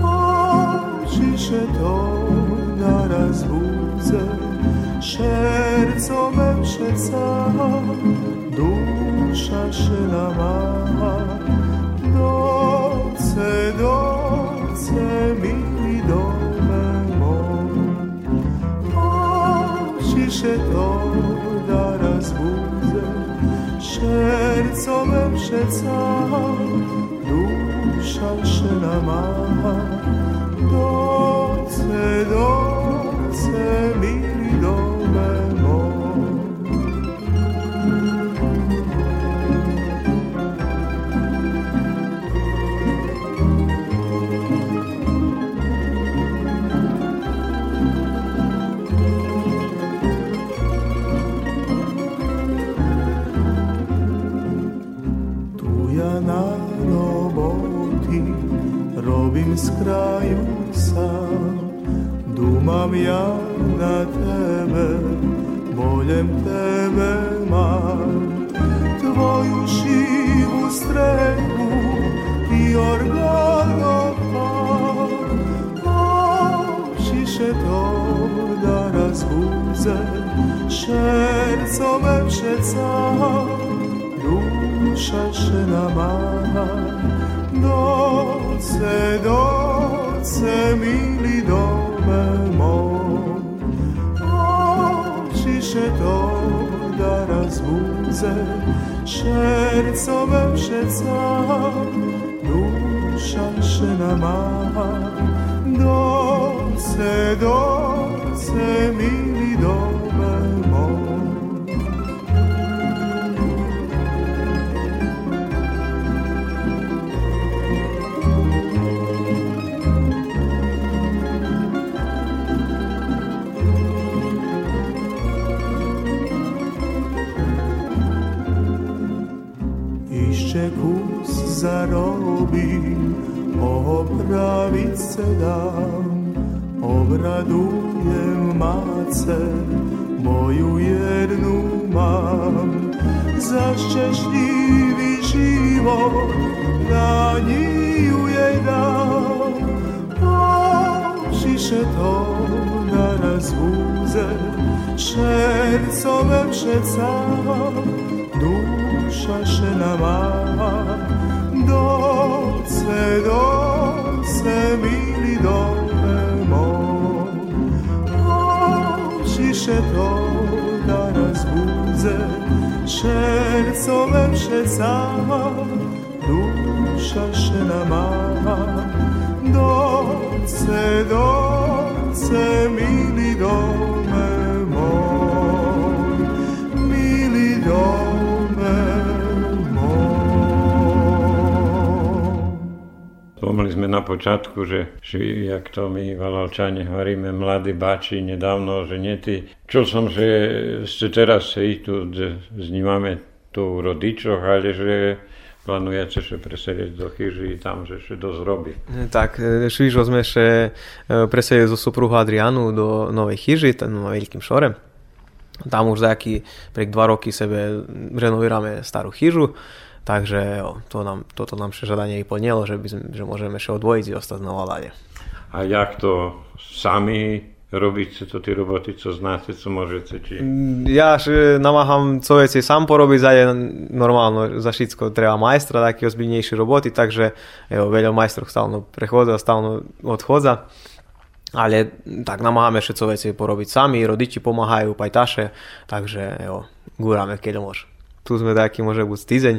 [SPEAKER 3] Očiše to da razbuze Šercom mevšeca duša šelama Doce, doce mi się to da razbudzę Serco me przeca Dusza szyna ma Doce, doce mili dome da nju je dao, ošiše to da razvuze, šercove pšeca, duša šenava, dok se, dok se mili dovemo, ošiše to da razvuze, šercove pšeca, duša še nama. Doce, doce, mili dome moj, mili dome
[SPEAKER 1] Spomali sme na počiatku, že, že jak to my Valalčani hovoríme, mladí bači nedávno, že nie ty. Čul som, že ste teraz i tu znímame tu u rodičoch, ale že plánujete še presedieť do chyži tam, že še dosť robí.
[SPEAKER 2] Tak, švižo sme še presedieť zo supruhu Adrianu do novej chyži, na veľkým šore. Tam už za aký prek dva roky sebe renovíráme starú chyžu Takže jo, to nám, toto nám žadanie i plnilo, že, by že môžeme ešte odvojiť i ostať na vláde.
[SPEAKER 1] A jak to sami robíte to tie roboty, co znáte, co môžete? Či...
[SPEAKER 2] Ja že namáham co veci sám porobiť, za je normálno, za všetko treba majstra, také ozbiljnejšie roboty, takže jo, veľa majstrov stále prechodza, stále odchodza. Ale tak namáhame všetko veci porobiť sami, rodiči pomáhajú, pajtaše, takže jo, gúrame, keď môže. Tu sme taký, môže byť týzeň,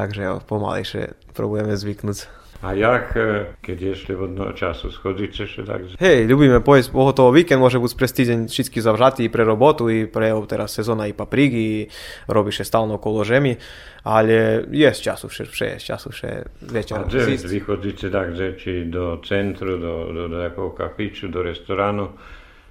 [SPEAKER 2] Takže jo, pomalejšie probujeme zvyknúť.
[SPEAKER 1] A jak, e, keď ešte vodného času schodíte ešte tak?
[SPEAKER 2] Hej, ľubíme pojsť, pohotovo víkend môže byť cez týždeň všetky zavřatí pre robotu i pre teraz sezóna i paprigy, robíš stále okolo žemi, ale je z času vše, vše je z času vše večer.
[SPEAKER 1] A kde vy chodíte tak, že či do centru, do, do, do kafiču, do restoránu,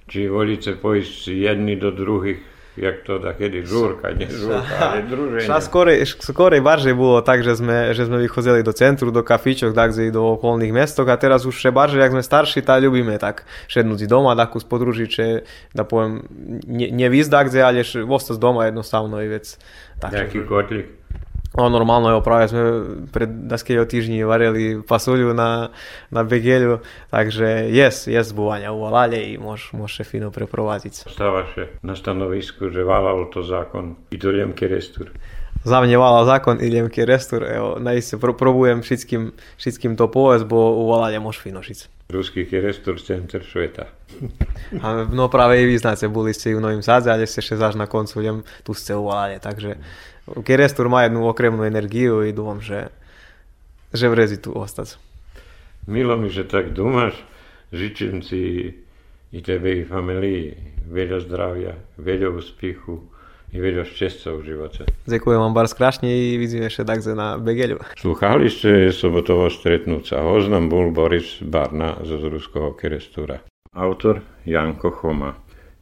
[SPEAKER 1] či volíte pojsť jedni do druhých jak to da kedy žurka, žurka, ale druženje.
[SPEAKER 2] Ša skorej, skorej barže bolo tak, že sme, že sme vychozeli do centru, do kafičok, tak do okolných mestok a teraz už še barže, jak sme starší, tak ľubíme tak šednúť doma, takú spodružiť, že da poviem, ne, nevízda kde, ale ostať doma jednostavno i vec.
[SPEAKER 1] Tak, Jaký kotlik?
[SPEAKER 2] O, normálno, jo, práve sme pred daského týždni varili pasuľu na, na begeľu, takže jes, jes búvania uvalali i môž, môže fino preprováziť.
[SPEAKER 1] Stávaše na stanovisku, že válal to zákon i to Lemke Restur.
[SPEAKER 2] Za mne válal zákon i Lemke Restur, evo, najiste pro, probujem všetkým, všetkým to povedz, bo uvalali môž finošiť.
[SPEAKER 1] Ruský Restur center sveta.
[SPEAKER 2] A no práve i vy znáte, boli ste v Novým Sadze, ale ste ešte až na koncu idem tu ste uvalali, takže Kerestur má jednu okremnú energiu i dúfam, že, že vrezi tu ostať.
[SPEAKER 1] Milo mi, že tak dúmaš. Žičím si i tebe i familii veľa zdravia, veľa úspechu i veľa šťastia v živote.
[SPEAKER 2] Ďakujem vám bardzo krásne i vidíme ešte takze na Begeľu.
[SPEAKER 1] Sluchali ste sobotovo stretnúca. Hoznam bol Boris Barna zo Ruského Kerestúra. Autor Janko Choma.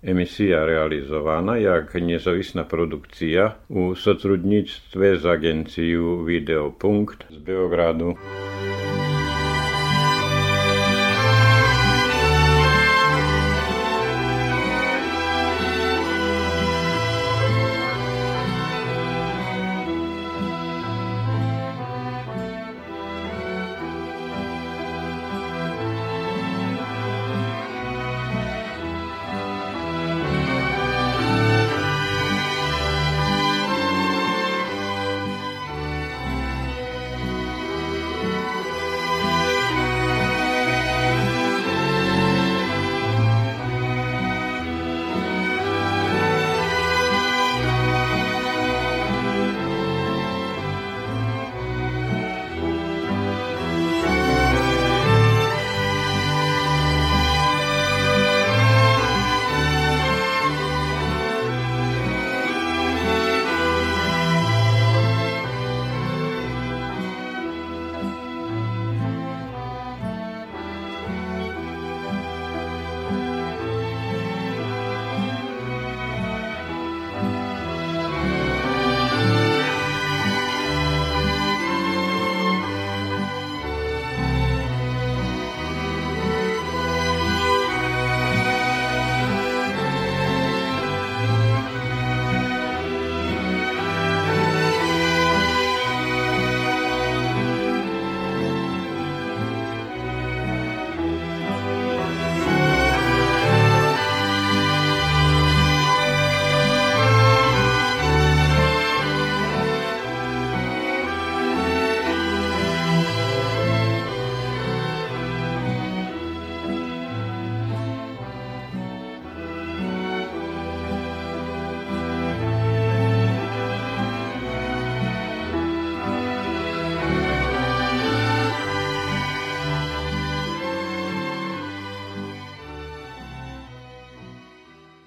[SPEAKER 1] Emisija realizovana jak nezavisna produkcija u sotrudnictve z agenciju Videopunkt z Beogradu.